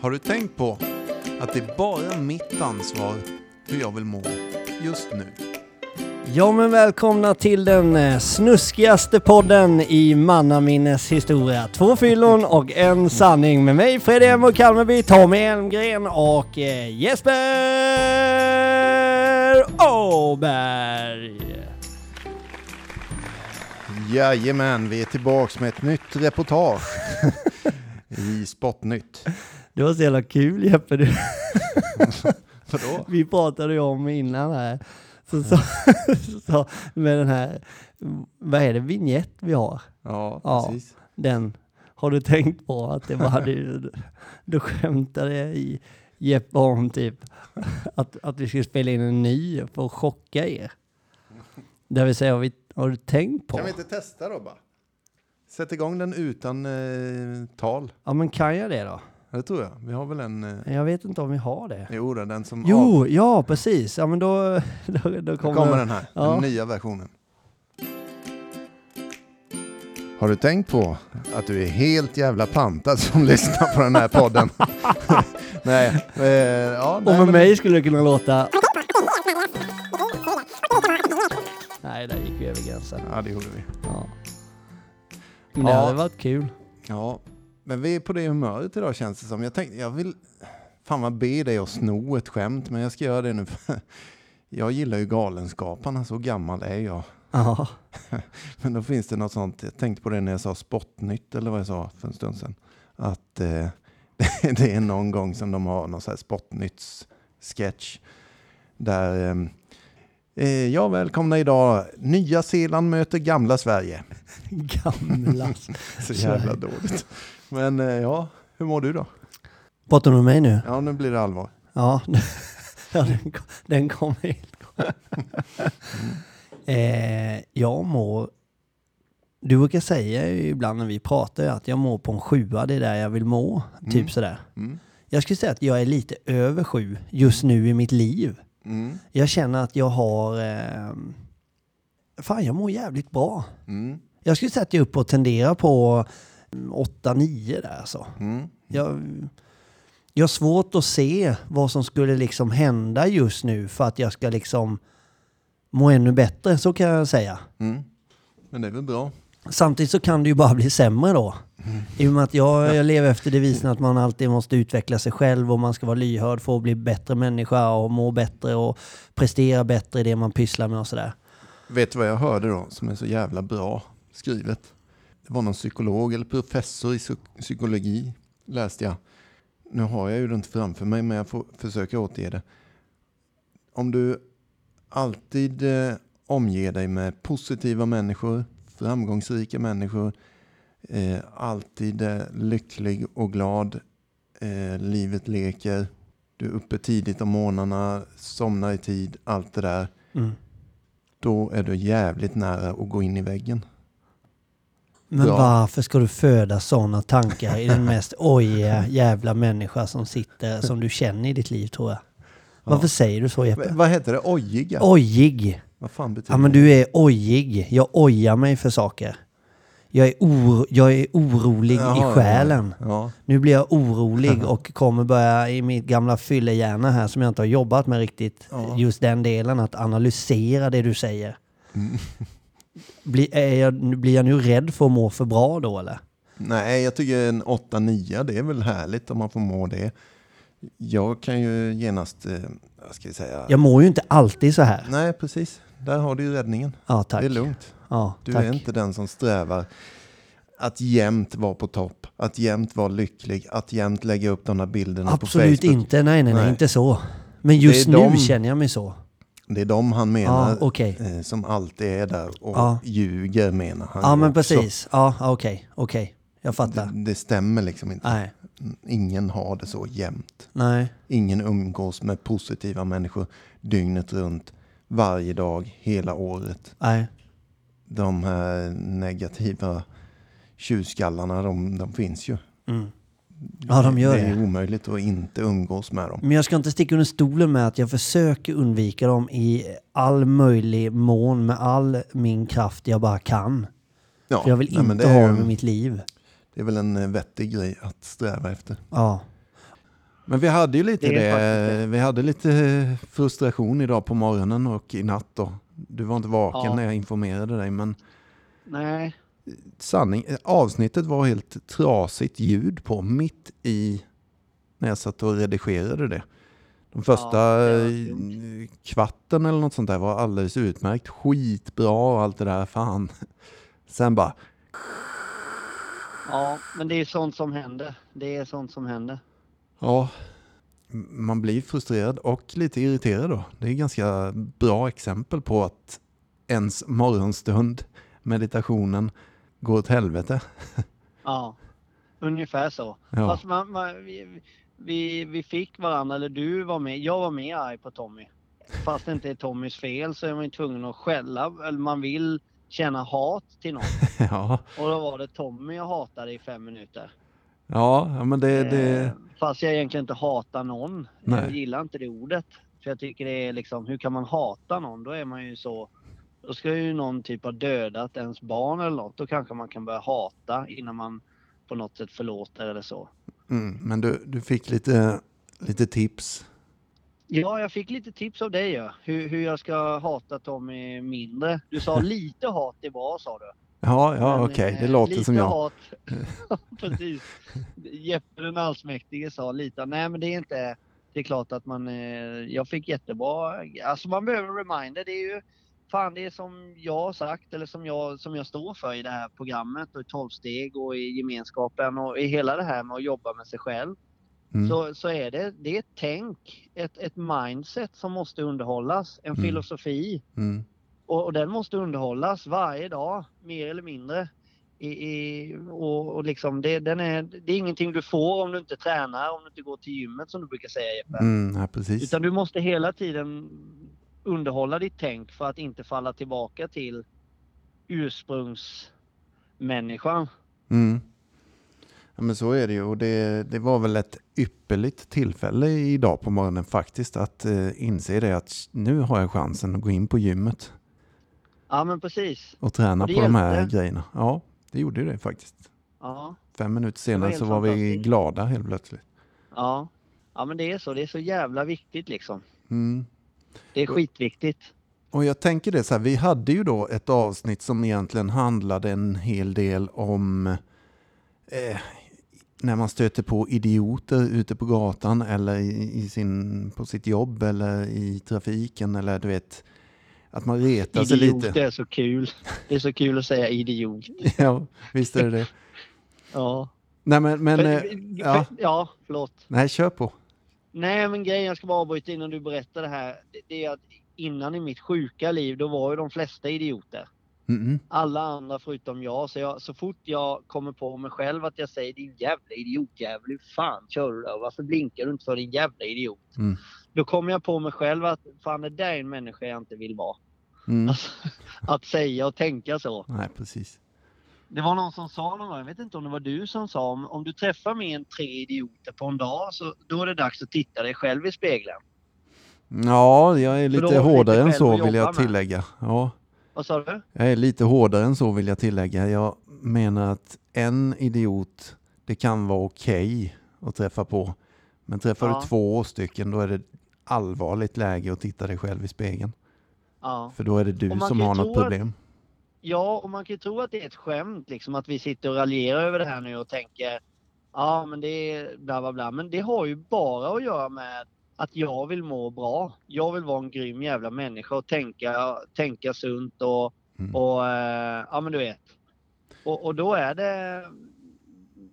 Har du tänkt på att det är bara mitt ansvar hur jag vill må just nu? Ja men välkomna till den eh, snuskigaste podden i mannaminnes historia. Två fyllon och en sanning med mig Fredrik M och Kalmarby, Tommy Elmgren och eh, Jesper Åberg. Jajamän, vi är tillbaks med ett nytt reportage i Sportnytt. Det var så jävla kul Jeppe. Du. Vadå? Vi pratade ju om innan här. Så, så, så, med den här, vad är det, vignett vi har? Ja, Ja. precis. Den, har du tänkt på att det var du, du skämtade i Jeppe om typ att, att vi skulle spela in en ny för att chocka er. Det vill säga, har, vi, har du tänkt på? Kan vi inte testa då bara? Sätt igång den utan eh, tal. Ja men kan jag det då? Det tror jag. Vi har väl en... Eh, Jag vet inte om vi har det. jo, då, den som... Jo, ja precis. Ja men då, då, då Då kommer, kommer den här, Ja. den nya versionen. Har du tänkt på att du är helt jävla pantad som lyssnar på den här podden? nej, eh, ja, Och nej, med men- mig skulle det kunna låta... Nej, där gick vi över gränsen. Ja, det gjorde vi. Ja. Men det Ja. hade varit kul. Ja, men vi är på det humöret idag känns det som. Jag tänkte, jag vill fan vad be dig att sno ett skämt, men jag ska göra det nu. Jag gillar ju Galenskaparna, så gammal är jag. Ja. Men då finns det något sånt, jag tänkte på det när jag sa Sportnytt eller vad jag sa för en stund sedan. Att eh, det är någon gång som de har någon sån här Sportnytts sketch. Där, eh, eh, ja välkomna idag, Nya Zeeland möter gamla Sverige. Gamla. Så jävla dåligt. Men eh, ja, hur mår du då? Pratar du med mig nu? Ja, nu blir det allvar. Ja. ja den, den kom helt. eh, jag mår... Du brukar säga ibland när vi pratar att jag mår på en sjua, det är där jag vill må. Mm. Typ sådär. Mm. Jag skulle säga att jag är lite över sju just nu i mitt liv. Mm. Jag känner att jag har... Eh, fan, jag mår jävligt bra. Mm. Jag skulle säga att jag är uppe och tenderar på 8-9 där alltså. Mm. Jag, jag har svårt att se vad som skulle liksom hända just nu för att jag ska liksom må ännu bättre, så kan jag säga. Mm. Men det är väl bra. Samtidigt så kan det ju bara bli sämre då. I och med att jag, jag lever efter devisen att man alltid måste utveckla sig själv och man ska vara lyhörd för att bli bättre människa och må bättre och prestera bättre i det man pysslar med och sådär. Vet du vad jag hörde då som är så jävla bra skrivet? Det var någon psykolog eller professor i psy- psykologi läste jag. Nu har jag ju det inte framför mig men jag får försöka återge det. Om du alltid eh, omger dig med positiva människor, framgångsrika människor, eh, alltid eh, lycklig och glad, eh, livet leker, du är uppe tidigt om morgnarna, somnar i tid, allt det där Mm. då är du jävligt nära att gå in i väggen. Men Ja. varför ska du föda sådana tankar i den mest ojiga jävla människa som sitter, som du känner i ditt liv tror jag? Varför säger du så Jeppe? vad heter det? Ojiga? Ojig. Vad fan betyder Ja men det? du är ojig. Jag ojar mig för saker. Jag är, oro, jag är orolig Jaha, i själen. Ja, Nu blir jag orolig och kommer börja i mitt gamla fyllehjärna här som jag inte har jobbat med riktigt. Ja. Just den delen, att analysera det du säger. Mm. Blir, är jag, blir jag nu rädd för att må för bra då eller? Nej, jag tycker en 8-9, det är väl härligt om man får må det. Jag kan ju genast, eh, vad ska jag säga? Jag mår ju inte alltid så här. Nej, precis. Där har du ju räddningen. Ja, tack. Det är lugnt. Ja, Du tack. är inte den som strävar att jämt vara på topp, att jämt vara lycklig, att jämt lägga upp de där bilderna på Absolut Facebook. inte. Nej, nej, nej, Nej. inte så. Men just nu de- känner jag mig så. Det är de han menar Ja, okej. eh, som alltid är där och Ja. ljuger menar han. Ja, men precis. Ja, okej, okej. Jag fattar. Det, det stämmer liksom inte. Nej, Ingen har det så jämt. nej. Ingen umgås med positiva människor dygnet runt, varje dag, hela året. Nej. De här negativa tjurskallarna, de, de finns ju. Mm. Ja, de gör det. är det. omöjligt att inte umgås med dem. Men jag ska inte sticka under stolen med att jag försöker undvika dem i all möjlig mån med all min kraft jag bara kan. Ja, För jag vill nej, men inte det ha är, dem i mitt liv. Det är väl en eh, vettig grej att sträva efter. Ja. Men vi hade ju lite Det det, är faktiskt vi hade lite frustration idag på morgonen och i natt då. Du var inte vaken Ja. när jag informerade dig men Nej, sanning, eh, avsnittet var helt trasigt ljud på mitt i när jag satt och redigerade det. De första Ja, eh, kvarten eller något sånt där var alldeles utmärkt. Skitbra och allt det där. Fan. Sen bara, ja, men det är sånt som händer. Det är sånt som händer. ja. Man blir frustrerad och lite irriterad då. Det är ganska bra exempel på att ens morgonstund, meditationen, går åt helvete. Ja, ungefär så. Ja. Fast man, man, vi, vi, vi fick varandra, eller du var med, jag var mer arg på Tommy. Fast det inte är Tommys fel så är man ju tvungen att skälla, eller man vill känna hat till någon. Ja, Och då var det Tommy jag hatade i fem minuter. ja ja, men det, det, Eh, Fast jag egentligen inte hatar någon. Nej. Jag gillar inte det ordet. För jag tycker det är liksom, hur kan man hata någon? Då är man ju så... Då ska ju någon typ ha dödat ens barn eller något. Då kanske man kan börja hata innan man på något sätt förlåter eller så. Mm, men du, du fick lite, lite tips. Ja, jag fick lite tips av dig ja. hur, hur jag ska hata Tommy mindre. Du sa lite hat är bra sa du. Ja, ja okej, det eh, låter lite som jag. Hat. Precis. Jeppe den allsmäktige sa lite. Nej men det är inte. Det är klart att man. Eh, jag fick jättebra. Alltså man behöver reminder. Det är ju. Fan det är som jag har sagt eller som jag, som jag står för i det här programmet och i 12 steg och i gemenskapen och i hela det här med att jobba med sig själv. Mm. Så, så är det, det är ett tänk, ett, ett mindset som måste underhållas, en Mm. filosofi. Mm. Och, och den måste underhållas varje dag, mer eller mindre. I, i, och, och liksom det, den är, det är ingenting du får om du inte tränar, om du inte går till gymmet som du brukar säga Jeppe. Mm, ja, precis. Utan du måste hela tiden underhålla ditt tänk för att inte falla tillbaka till ursprungsmänniskan. Mm. Ja, men så är det ju och det, det var väl ett ypperligt tillfälle idag på morgonen faktiskt att eh, inse det att nu har jag chansen att gå in på gymmet Ja men precis. och träna Och på de här hjälpte. grejerna. Ja, det gjorde det faktiskt. Ja, Fem minuter var senare helt så var vi glada helt plötsligt. ja. Ja men det är så, det är så jävla viktigt liksom. Mm. Det är skitviktigt. Och jag tänker det så här, vi hade ju då ett avsnitt som egentligen handlade en hel del om eh, när man stöter på idioter ute på gatan eller i, i sin, på sitt jobb eller i trafiken eller du vet att man retar sig Idiot, lite. det är så kul. Det är så kul att säga idiot. Ja, visst är det det. Ja. Nej men, men För- eh, ja. för- ja, förlåt. nej kör på. Nej, men grejen jag ska bara avbryta innan du berättar det här. det- är att innan i mitt sjuka liv, då var ju de flesta idioter. Mm-mm. Alla andra förutom jag. Så, jag, så fort jag kommer på mig själv att jag säger din jävla idiotjävel, hur fan kör du då? Varför blinkar du inte för din jävla idiot? Mm. Då kommer jag på mig själv att fan det där är en människa jag inte vill vara. Mm. Alltså, att säga och tänka så. Nej precis. Det var någon som sa någon gång, jag vet inte om det var du som sa, om, om du träffar mer än tre idioter på en dag så då är det dags att titta dig själv i spegeln. Ja, jag är lite hårdare än så vill jag tillägga. Ja. Vad sa du? Jag är lite hårdare än så vill jag tillägga. Jag menar att en idiot, det kan vara okej att träffa på. Men träffar Ja. du två stycken då är det allvarligt läge att titta dig själv i spegeln. Ja. För då är det du som har något tro att- problem. Ja, och man kan ju tro att det är ett skämt liksom att vi sitter och raljerar över det här nu och tänker ja men det är bla bla bla. Men det har ju bara att göra med att jag vill må bra. Jag vill vara en grym jävla människa och tänka, tänka sunt och, Mm. och eh, ja men du vet. Och, och då är det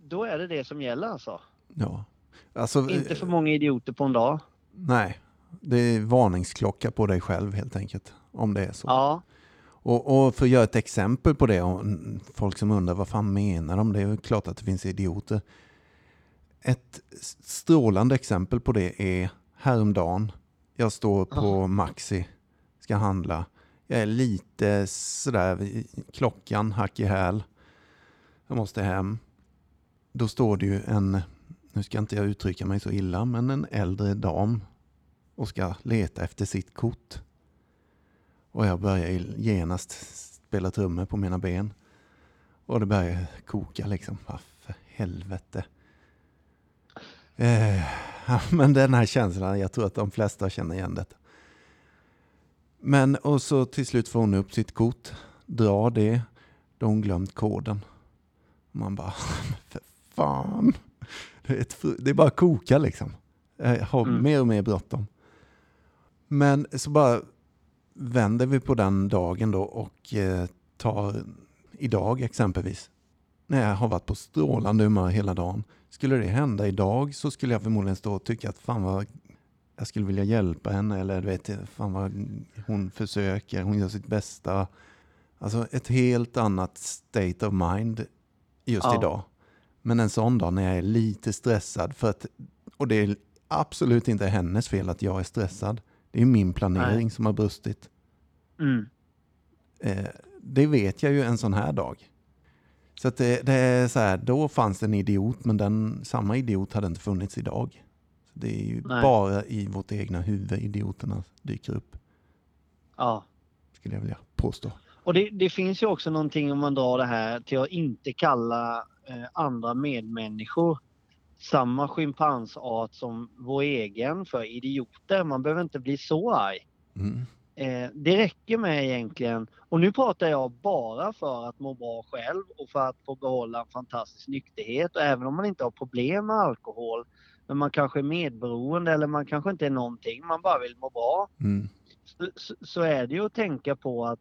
då är det det som gäller alltså. Ja. Alltså, Inte för många idioter på en dag. Nej, det är varningsklocka på dig själv helt enkelt. Om det är så. Ja, Och, och för att göra ett exempel på det, och folk som undrar vad fan menar de? Det är klart att det finns idioter. Ett strålande exempel på det är häromdagen. Jag står på Maxi, ska handla. Jag är lite sådär, klockan hack i häl. Jag måste hem. Då står det ju en, nu ska inte jag uttrycka mig så illa, men en äldre dam och ska leta efter sitt kort. Och jag börjar ju genast spela trummor på mina ben. Och det börjar koka liksom. Vad för helvete. Eh, men den här känslan, jag tror att de flesta känner igen det. Men och så till slut får hon upp sitt kort, drar det, då har hon glömt koden. Man bara, för fan. Det är, ett, det är bara koka liksom. Jag har Mm. mer och mer bråttom. Men så bara vänder vi på den dagen då och eh, tar idag exempelvis. När jag har varit på strålande humör hela dagen. Skulle det hända idag så skulle jag förmodligen stå och tycka att fan vad jag skulle vilja hjälpa henne eller du vet, fan vad hon försöker, hon gör sitt bästa. Alltså ett helt annat state of mind just Ja. idag. Men en sån dag när jag är lite stressad för att, och det är absolut inte hennes fel att jag är stressad. Det är min planering Nej. som har brustit. Mm. Eh, det vet jag ju en sån här dag. Så det, det är så här, då fanns det en idiot, men den, samma idiot hade inte funnits idag. Så det är ju Nej. bara i vårt egna huvud idioterna dyker upp, Ja. skulle jag vilja påstå. Och det, det finns ju också någonting om man drar det här till att inte kalla eh, andra medmänniskor samma schimpansart som vår egen för idioter. Man behöver inte bli så arg. Mm. Eh, det räcker med egentligen, och nu pratar jag bara för att må bra själv och för att få behålla en fantastisk nykterhet. Och även om man inte har problem med alkohol, men man kanske är medberoende eller man kanske inte är någonting, man bara vill må bra Mm. så, så- så är det ju att tänka på att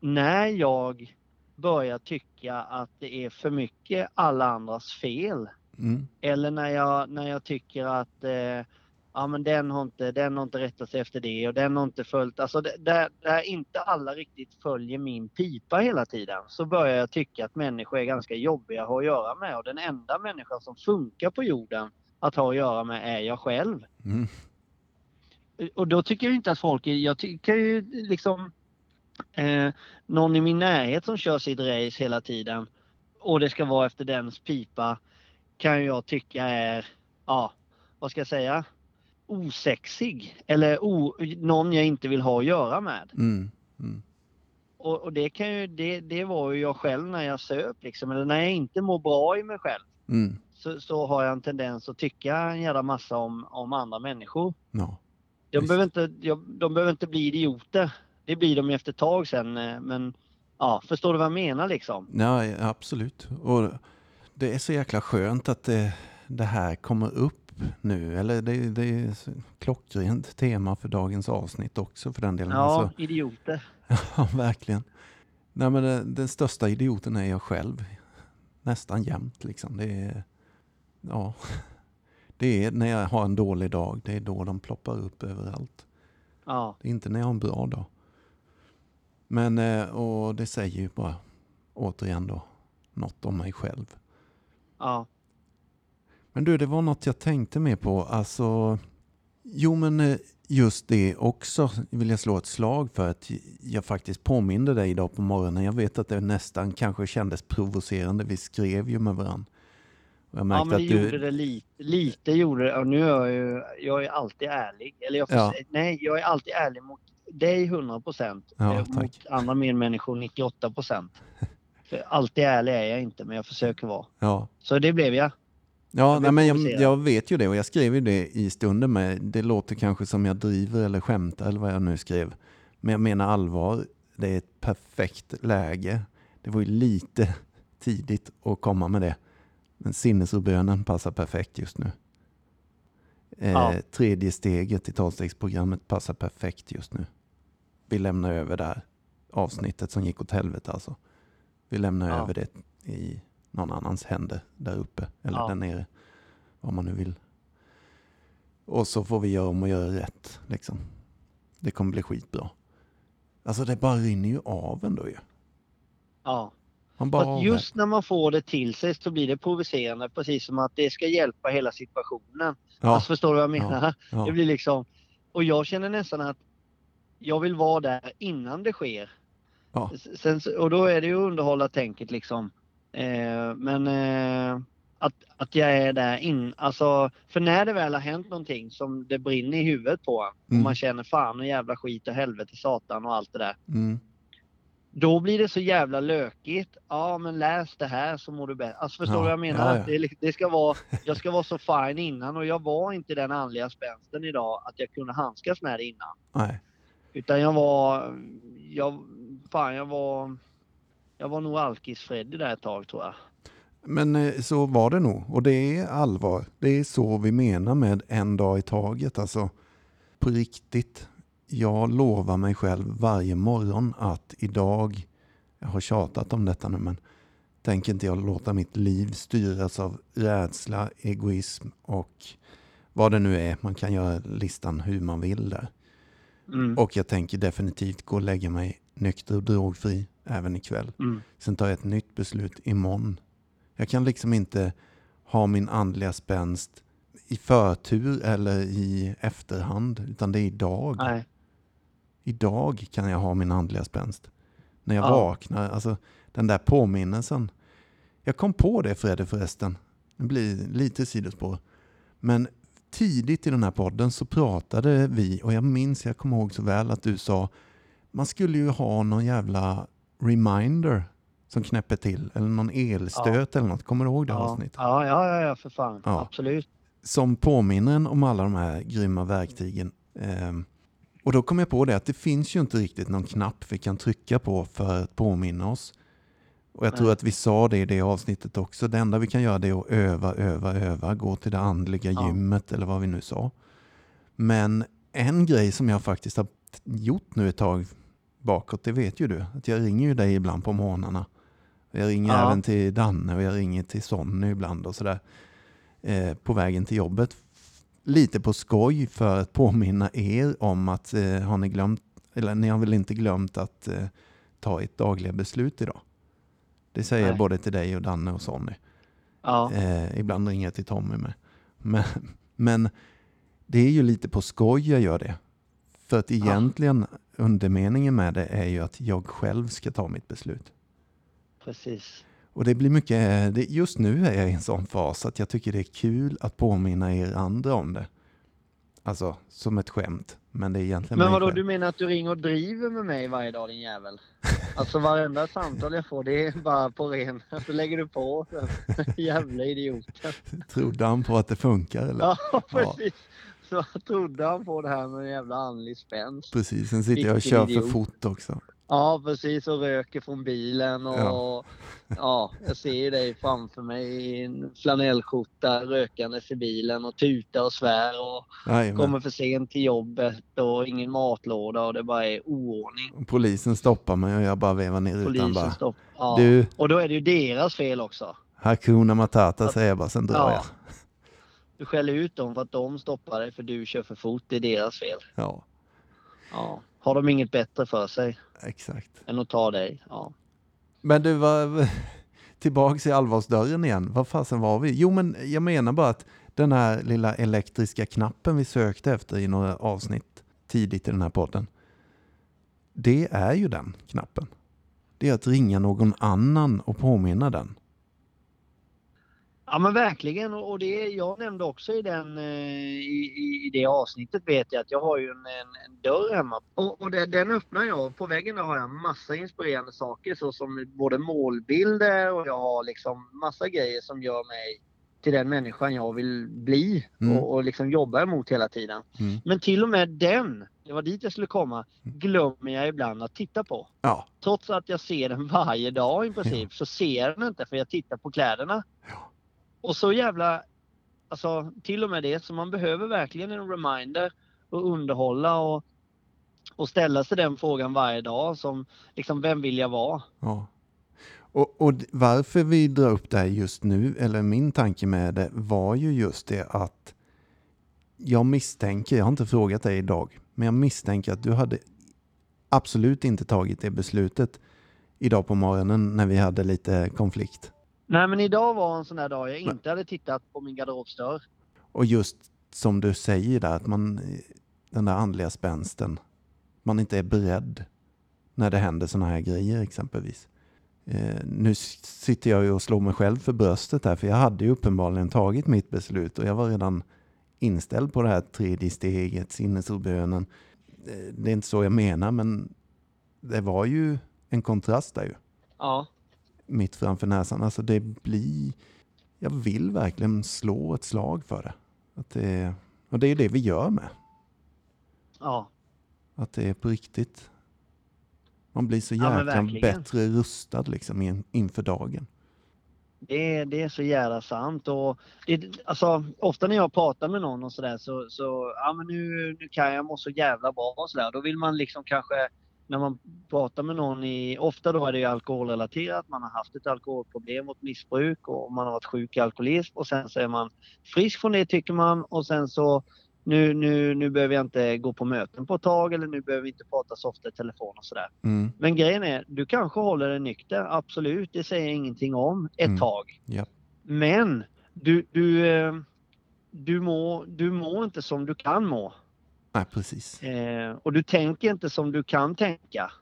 när jag börjar tycka att det är för mycket alla andras fel Mm. eller när jag, när jag tycker att eh, ja, men den, har inte, den har inte rättat sig efter det och den har inte följt, alltså det- där, där inte alla riktigt följer min pipa hela tiden så börjar jag tycka att människor är ganska jobbiga att ha att göra med och den enda människan som funkar på jorden att ha att göra med är jag själv. Mm. Och då tycker jag inte att folk jag tycker ju liksom eh, någon i min närhet som kör sitt race hela tiden och det ska vara efter dens pipa kan jag tycka är, ja, vad ska jag säga, osexig eller o, någon jag inte vill ha att göra med. Mm. Mm. Och, och det, kan ju, det, det var ju jag själv när jag söp liksom, eller när jag inte mår bra i mig själv Mm. så, så har jag en tendens att tycka en jävla massa om, om andra människor. Ja. De behöver, inte, de behöver inte bli idioter. Det blir de efter ett tag sen. eh, Men ja, förstår du vad jag menar liksom? Ja, absolut. Och det är så jäkla skönt att det, det här kommer upp nu. Eller det, det är klockrent tema för dagens avsnitt också för den delen. Ja, Alltså, idioter. ja, verkligen. Nej, men den, den största idioten är jag själv. Nästan jämt liksom. Det är, ja, det är när jag har en dålig dag. Det är då de ploppar upp överallt. Ja, Det är inte när jag har en bra dag. Men, eh, och det säger ju bara återigen då något om mig själv. Ja, Men du, det var något jag tänkte mer på. Alltså, jo men eh, just det också vill jag slå ett slag för att jag faktiskt påminde dig idag på morgonen. Jag vet att det nästan kanske kändes provocerande. Vi skrev ju med varandra. Jag ja men det att du... gjorde det lite. Lite gjorde det. Och nu är jag ju, jag är alltid ärlig. Eller jag får Ja. säga, nej, jag är alltid ärlig mot dig 100 procent. Ja, mot tack. andra medmänniskor 98 procent. Alltid ärlig är jag inte, men jag försöker vara. Ja, Så det blev jag. Ja, Jag nej, men jag, jag vet ju det och jag skrev ju det i stunden med. Det låter kanske som jag driver eller skämtar eller vad jag nu skrev. Men jag menar allvar. Det är ett perfekt läge. Det var ju lite tidigt att komma med det. Men sinnesurbönen passar perfekt just nu. Eh, Ja. Tredje steget i tolvstegsprogrammet passar perfekt just nu. Vi lämnar över det här avsnittet som gick åt helvete alltså. Vi lämnar Ja. över det i någon annans händer där uppe eller Ja. där nere. Vad man nu vill. Och så får vi göra om och göra rätt. Liksom. Det kommer bli skitbra. Alltså det bara rinner ju av ändå ju. Ja. Man bara just när man får det till sig så blir det provocerande. Precis som att det ska hjälpa hela situationen. ja, Alltså, förstår du vad jag menar? ja, Det blir liksom, och jag känner nästan att jag vill vara där innan det sker. Ja. Sen, och då är det ju underhålla tänket liksom. Eh, men eh, att, att jag är där in, alltså för när det väl har hänt någonting som det brinner i huvudet på en och Mm. man känner fan och jävla skit och helvete satan och allt det där. mm, då blir det så jävla lökigt. Ja, men läs det här så mår du bättre. Alltså förstår du Ja, vad jag menar? ja. Det, det ska vara, jag ska vara så fine innan och jag var inte den andliga spänsten idag att jag kunde handskas med det innan. Nej. Utan jag var, jag, fan jag var, jag var nog alkis-Freddy där ett tag tror jag. Men eh, så var det nog. Och det är allvar. Det är så vi menar med en dag i taget. Alltså på riktigt. Jag lovar mig själv varje morgon att idag, jag har tjatat om detta nu, men tänker inte jag låta mitt liv styras av rädsla, egoism och vad det nu är. Man kan göra listan hur man vill där. Mm. Och jag tänker definitivt gå och lägga mig nykter och drogfri även ikväll. Mm. Sen tar jag ett nytt beslut imorgon. Jag kan liksom inte ha min andliga spänst i förtur eller i efterhand, utan det är idag. Nej. Idag kan jag ha min andliga spänst. När jag Ja. vaknar, alltså den där påminnelsen. Jag kom på det Fredde förresten. Det blir lite sidospår. Men tidigt i den här podden så pratade vi, och jag minns, jag kommer ihåg så väl att du sa, man skulle ju ha någon jävla reminder som knäpper till, eller någon elstöt eller något. Kommer du ihåg det Ja. avsnittet? Ja, ja, ja, ja, för fan. Ja. Absolut. som påminner en om alla de här grymma verktygen. Ehm, och då kom jag på det att det finns ju inte riktigt någon knapp vi kan trycka på för att påminna oss. Och jag tror Nej. att vi sa det i det avsnittet också. Det enda vi kan göra det är att öva, öva, öva, gå till det andliga Ja. gymmet eller vad vi nu sa. Men en grej som jag faktiskt har gjort nu ett tag bakåt, det vet ju du, att jag ringer ju dig ibland på morgnarna. Jag ringer Ja. även till Danne och jag ringer till Sonny ibland och sådär eh, på vägen till jobbet. Lite på skoj för att påminna er om att eh, har ni glömt, eller ni har väl inte glömt att eh, ta ett dagliga beslut idag. Det säger jag Nej. både till dig och Danne och Sonny. Ja. Eh, ibland ringer jag till Tommy med. Men, men det är ju lite på skoj jag gör det. För att egentligen undermeningen med det är ju att jag själv ska ta mitt beslut. Precis. Och det blir mycket, det, just nu är jag i en sån fas att jag tycker det är kul att påminna er andra om det. Alltså som ett skämt. Men det är egentligen Men vadå, du menar att du ringer och driver med mig varje dag din jävel? Alltså varenda samtal jag får det är bara på ren, så lägger du på. Jävla idioten. Trodde han på att det funkar eller? Ja, precis. Så trodde han på det här med en jävla andlig spänst. Precis, sen sitter jag och kör för fort också. Ja, precis. Och röker från bilen och Ja. ja, jag ser dig framför mig i en flanellskjorta rökandes i bilen och tutar och svär och Jajamän. kommer för sent till jobbet och ingen matlåda och det bara är oordning. Polisen stoppar mig och jag bara vevar ner Polisen bara. stoppar. Ja. Du, Och då är det ju deras fel också. Hakuna Matata säger jag bara, sen drar Ja. jag. Du skäller ut dem för att de stoppar dig för du kör för fort. Det är deras fel. Ja, Ja. Har de inget bättre för sig exakt. än att ta dig? Ja. Men du, var, tillbaks i allvarsdörren igen. Vad fasen var vi? Jo, men jag menar bara att den här lilla elektriska knappen vi sökte efter i några avsnitt tidigt i den här podden. Det är ju den knappen. Det är att ringa någon annan och påminna den. Ja men verkligen och det jag nämnde också i, den, eh, i, i, det avsnittet vet jag att jag har ju en, en, en dörr hemma och, och det, den öppnar jag. På väggen har jag massa inspirerande saker såsom både målbilder och jag har liksom massa grejer som gör mig till den människan jag vill bli Mm. och, och liksom jobba emot hela tiden. Mm. Men till och med den, det var dit jag skulle komma, glömmer jag ibland att titta på. Ja, Trots att jag ser den varje dag i princip så ser jag den inte för jag tittar på kläderna. Ja. Och så jävla, alltså till och med det, så man behöver verkligen en reminder och underhålla och, och ställa sig den frågan varje dag som liksom vem vill jag vara? ja. Och, och varför vi drar upp det här just nu, eller min tanke med det, var ju just det att jag misstänker, jag har inte frågat dig idag, men jag misstänker att du hade absolut inte tagit det beslutet idag på morgonen när vi hade lite konflikt. Nej men idag var en sån där dag jag inte hade tittat på min garderobsdörr. Och just som du säger där, att man, den där andliga spänsten, man inte är beredd när det händer sådana här grejer exempelvis. Eh, nu sitter jag ju och slår mig själv för bröstet här, för jag hade ju uppenbarligen tagit mitt beslut och jag var redan inställd på det här tredje steget, sinnesrobönen. Eh, det är inte så jag menar, men det var ju en kontrast där ju. Ja. Mitt framför näsan. Alltså det blir... Jag vill verkligen slå ett slag för det. Att det och det är det vi gör med. Ja. Att det är på riktigt. Man blir så Ja, jäkla verkligen. bättre rustad liksom in, inför dagen. Det, är- det är så jävla sant. Och det, alltså, ofta när jag pratar med någon och sådär så, så ja men nu, nu kan jag må så jävla bra och sådär. Då vill man liksom kanske, när man pratar med någon i, ofta då är det ju alkoholrelaterat, man har haft ett alkoholproblem och ett missbruk och man har varit sjuk i alkoholism och sen så är man frisk från det tycker man och sen så nu, nu, nu behöver jag inte gå på möten på ett tag eller nu behöver vi inte prata så ofta i telefon och sådär. Mm. Men grejen är, du kanske håller dig nykter, absolut, det säger jag ingenting om, ett Mm. tag. Ja. Men du, du, eh, du, mår, du mår inte som du kan må. Nej, precis. Eh, och du tänker inte som du kan tänka.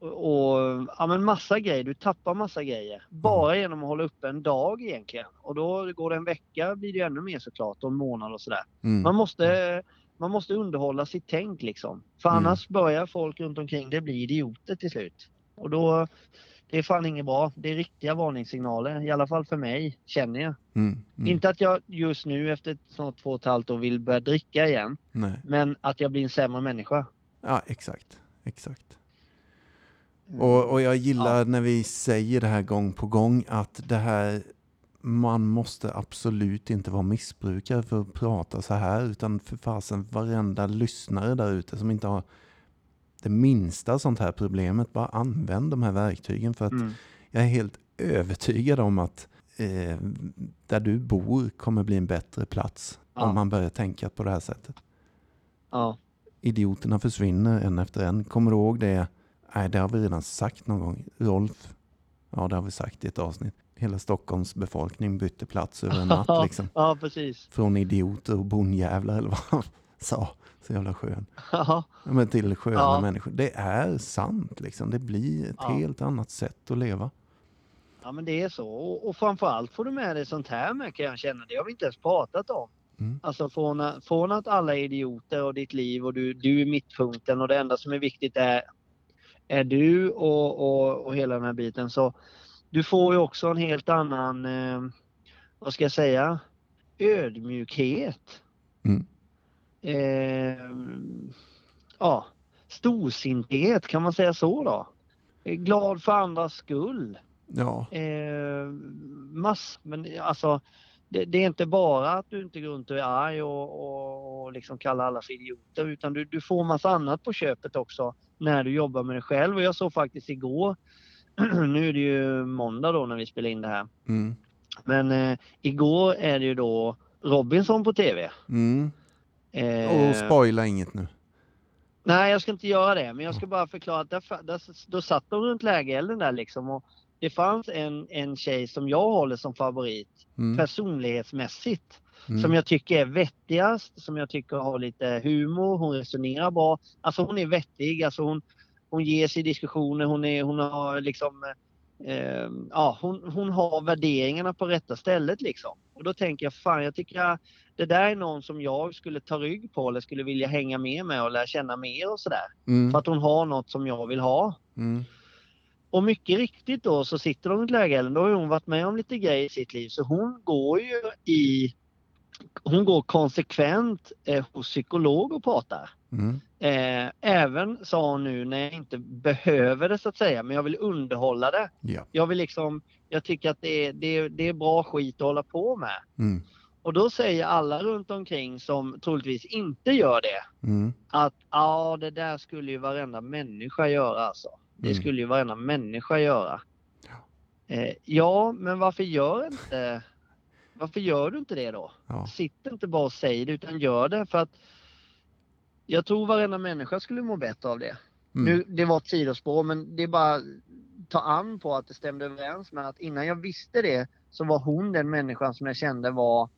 Och, och ja, men massa grejer, du tappar massa grejer. Bara genom att hålla uppe en dag egentligen. Och då går det en vecka blir det ännu mer såklart, och en månad och sådär. Mm. Man måste, man måste underhålla sitt tänk liksom. För Mm. annars börjar folk runt omkring det bli idioter till slut. Och då, det är fan inget bra. Det är riktiga varningssignaler, i alla fall för mig, känner jag. Mm. Mm. Inte att jag just nu efter snart två och ett halvt år vill börja dricka igen, Nej. men att jag blir en sämre människa. Ja, exakt. Exakt. Och, och jag gillar när vi säger det här gång på gång att det här man måste absolut inte vara missbrukare för att prata så här utan för fasen varenda lyssnare där ute som inte har det minsta sånt här problemet, bara använd de här verktygen för att Mm. jag är helt övertygad om att eh, där du bor kommer bli en bättre plats Ja. om man börjar tänka på det här sättet. Ja. idioterna försvinner en efter en. Kommer du ihåg det? Nej, det har vi redan sagt någon gång. Rolf, ja det har vi sagt i ett avsnitt. Hela Stockholms befolkning bytte plats över en natt liksom. ja, precis. Från idioter och bondjävlar eller vad han sa. Så jävla skön. Ja, Men till sköna Ja. människor. Det är sant liksom. Det blir ett Ja. helt annat sätt att leva. ja, men det är så. Och, och framförallt får du med dig sånt här med kan jag känna. Det har vi inte ens pratat om. Mm. Alltså från, att- från att alla är idioter och ditt liv och du, du är mittpunkten och det enda som är viktigt är, är du och, och, och hela den här biten. Så du får ju också en helt annan, eh, vad ska jag säga, ödmjukhet. Mm. Eh, ja, storsinthet, kan man säga så då? Eh, Glad för andras skull. Ja, Eh, mass, men alltså det, det är inte bara att du inte går runt och är arg och, och, och liksom kallar alla för idioter utan du, du får massa annat på köpet också när du jobbar med dig själv. Och jag såg faktiskt igår, nu är det ju måndag då när vi spelar in det här, mm. men eh, igår är det ju då Robinson på TV. Mm. Eh, Och spoila inget nu. Nej, jag ska inte göra det, men jag ska bara förklara att där, där, då satt de runt lägerelden där liksom och det fanns en, en tjej som jag håller som favorit Mm. personlighetsmässigt. Mm. Som jag tycker är vettigast, som jag tycker har lite humor, hon resonerar bra. Alltså hon är vettig, alltså hon, hon ger sig i diskussioner, hon, är, hon har liksom eh, ja, hon, hon har värderingarna på rätta stället liksom. Och då tänker jag, fan jag tycker jag, det där är någon som jag skulle ta rygg på eller skulle vilja hänga med med och lära känna mer och sådär. Mm. För att hon har något som jag vill ha. Mm. Och mycket riktigt då så sitter de i ett läge, då har hon varit med om lite grejer i sitt liv så hon går ju i hon går konsekvent eh, hos psykolog och pratar. Mm. Eh, även sa hon nu när jag inte behöver det så att säga, men jag vill underhålla det. Ja. Jag vill liksom, jag tycker att det är, det är, det är bra skit att hålla på med. Mm. Och då säger alla runt omkring som troligtvis inte gör det, Mm. att ja, det där skulle ju varenda människa göra alltså. Det Mm. skulle ju varenda människa göra. Eh, ja, men varför gör inte varför gör du inte det då? Ja. Sitt inte bara och säg det utan gör det för att jag tror varenda människa skulle må bättre av det. Mm. Nu, det var ett sidospår men det är bara ta an på att det stämde överens med att innan jag visste det så var hon den människan som jag kände var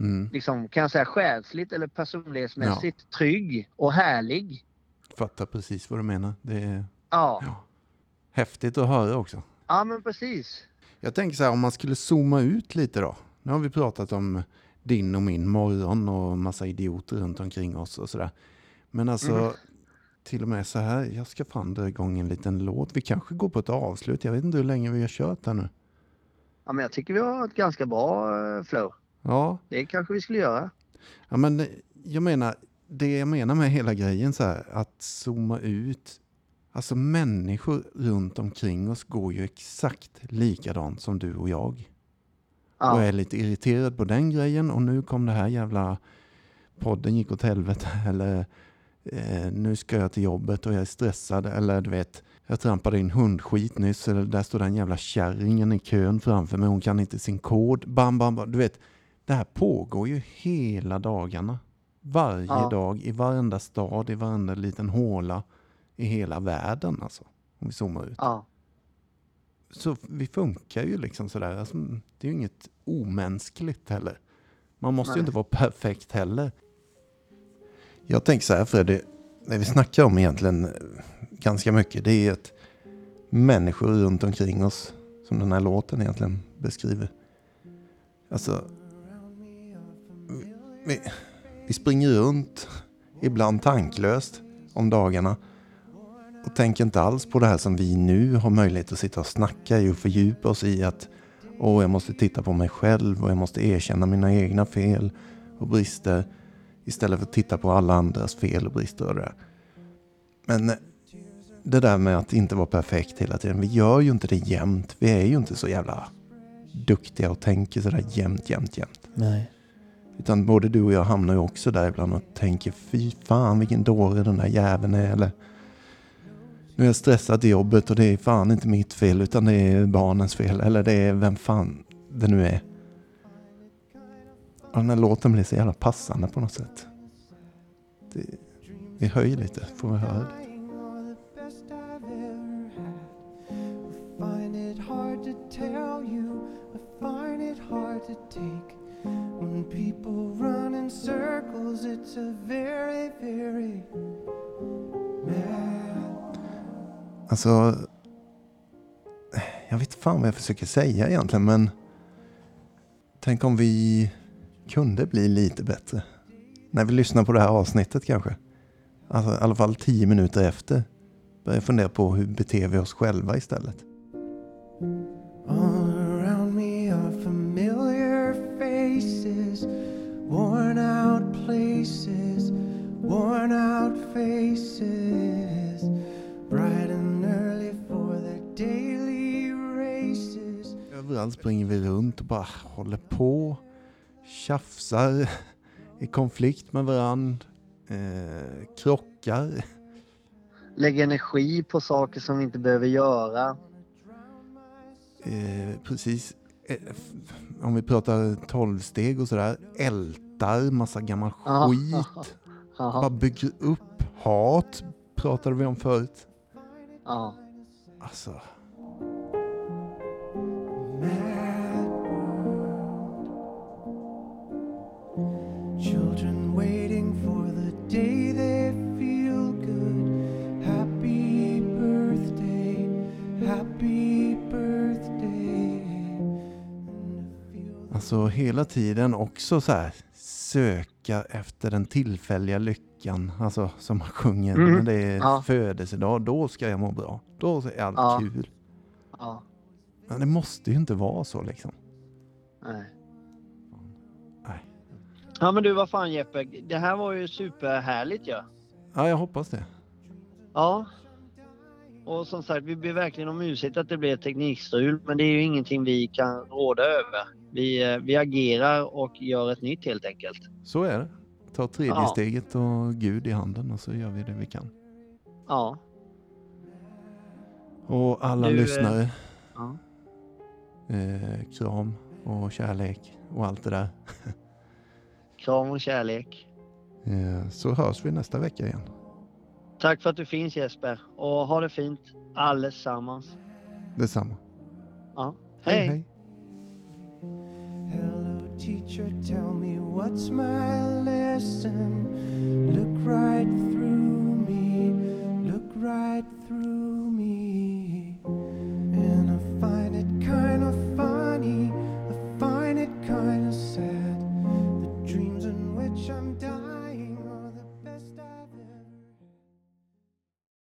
Mm. liksom, kan jag säga själsligt eller personlighetsmässigt trygg och härlig. Fattar precis vad du menar. Det är Ja, ja. häftigt att höra också. ja men precis. Jag tänker så här, om man skulle zooma ut lite då. Nu har vi pratat om din och min morgon och massa idioter runt omkring oss och sådär. Men alltså, Mhm. till och med så här. Jag ska fan dra igång en liten låt. Vi kanske går på ett avslut. Jag vet inte hur länge vi har kört här nu. Ja, men jag tycker vi har ett ganska bra eh, flow. Ja, Det kanske vi skulle göra. ja men eh, jag menar, det jag menar med hela grejen så här, att zooma ut. Alltså människor runt omkring oss går ju exakt likadant som du och jag. Och Ja, är lite irriterad på den grejen och nu kom det här jävla podden gick åt helvete eller eh, nu ska jag till jobbet och jag är stressad eller du vet jag trampade in hundskit nyss eller där står den jävla kärringen i kön framför mig hon kan inte sin kod. Bam, bam, bam. Du vet, det här pågår ju hela dagarna. Varje Ja. dag i varenda stad, i varenda liten håla i hela världen alltså. Om vi zoomar ut. ja, Så vi funkar ju liksom sådär. Alltså, det är ju inget omänskligt heller. Man måste ju Nej. inte vara perfekt heller. Jag tänker så här Freddy, det vi snackar om egentligen eh, ganska mycket det är att människor runt omkring oss, som den här låten egentligen beskriver. Alltså, vi, vi springer runt, ibland tanklöst, om dagarna och tänker inte alls på det här som vi nu har möjlighet att sitta och snacka i och fördjupa oss i att åh, jag måste titta på mig själv och jag måste erkänna mina egna fel och brister istället för att titta på alla andras fel och brister och det där. Men det där med att inte vara perfekt hela tiden, vi gör ju inte det jämt. Vi är ju inte så jävla duktiga och tänker sådär jämt, jämt, jämt. Nej. Utan både du och jag hamnar ju också där ibland och tänker fy fan vilken dåre den där jäveln är. Eller nu är jag stressad i jobbet och det är fan inte mitt fel utan det är barnens fel. Eller det är vem fan det nu är. Och den här låten blir så jävla passande på något sätt. Det, vi höjer lite, får vi höra lite. Alltså, jag vet fan vad jag försöker säga egentligen men tänk om vi kunde bli lite bättre. När vi lyssnar på det här avsnittet kanske. Alltså i alla fall tio minuter efter. Börja fundera på hur beter vi oss själva istället. All around me are familiar faces, worn out places, worn out faces, bright and early for their daily races. Överallt springer vi runt och bara håller på. Tjafsar. I konflikt med varandra. Eh, krockar. lägga energi på saker som vi inte behöver göra. Eh, precis. Eh, om vi pratar tolvsteg och sådär. Ältar massa gammal skit. Bara bygger upp hat. Pratade vi om förut. ja. Alltså. Alltså hela tiden också så här. Söka efter den tillfälliga lyckan. Alltså som man sjunger. Mm. När det är Ja. födelsedag. Då ska jag må bra. Då är allt Ja. kul. ja. Men det måste ju inte vara så liksom. Nej. Nej. Ja men du vad fan Jeppe, det här var ju superhärligt. Ja. Ja, jag hoppas det. ja. Och som sagt, vi ber verkligen om ursäkt att det blev teknikstrul, men det är ju ingenting vi kan råda över. Vi, eh, vi agerar och gör ett nytt helt enkelt. Så är det. Ta tredje Ja. steget och Gud i handen och så gör vi det vi kan. Ja. Och alla Du, eh, lyssnare, ja. eh, kram och kärlek och allt det där. Kram och kärlek. Eh, så hörs vi nästa vecka igen. Tack för att du finns Jesper och ha det fint allesammans. Detsamma. Ja. hej. Hej. hej. Hello, teacher, tell me what's my lesson? Look right through me, look right through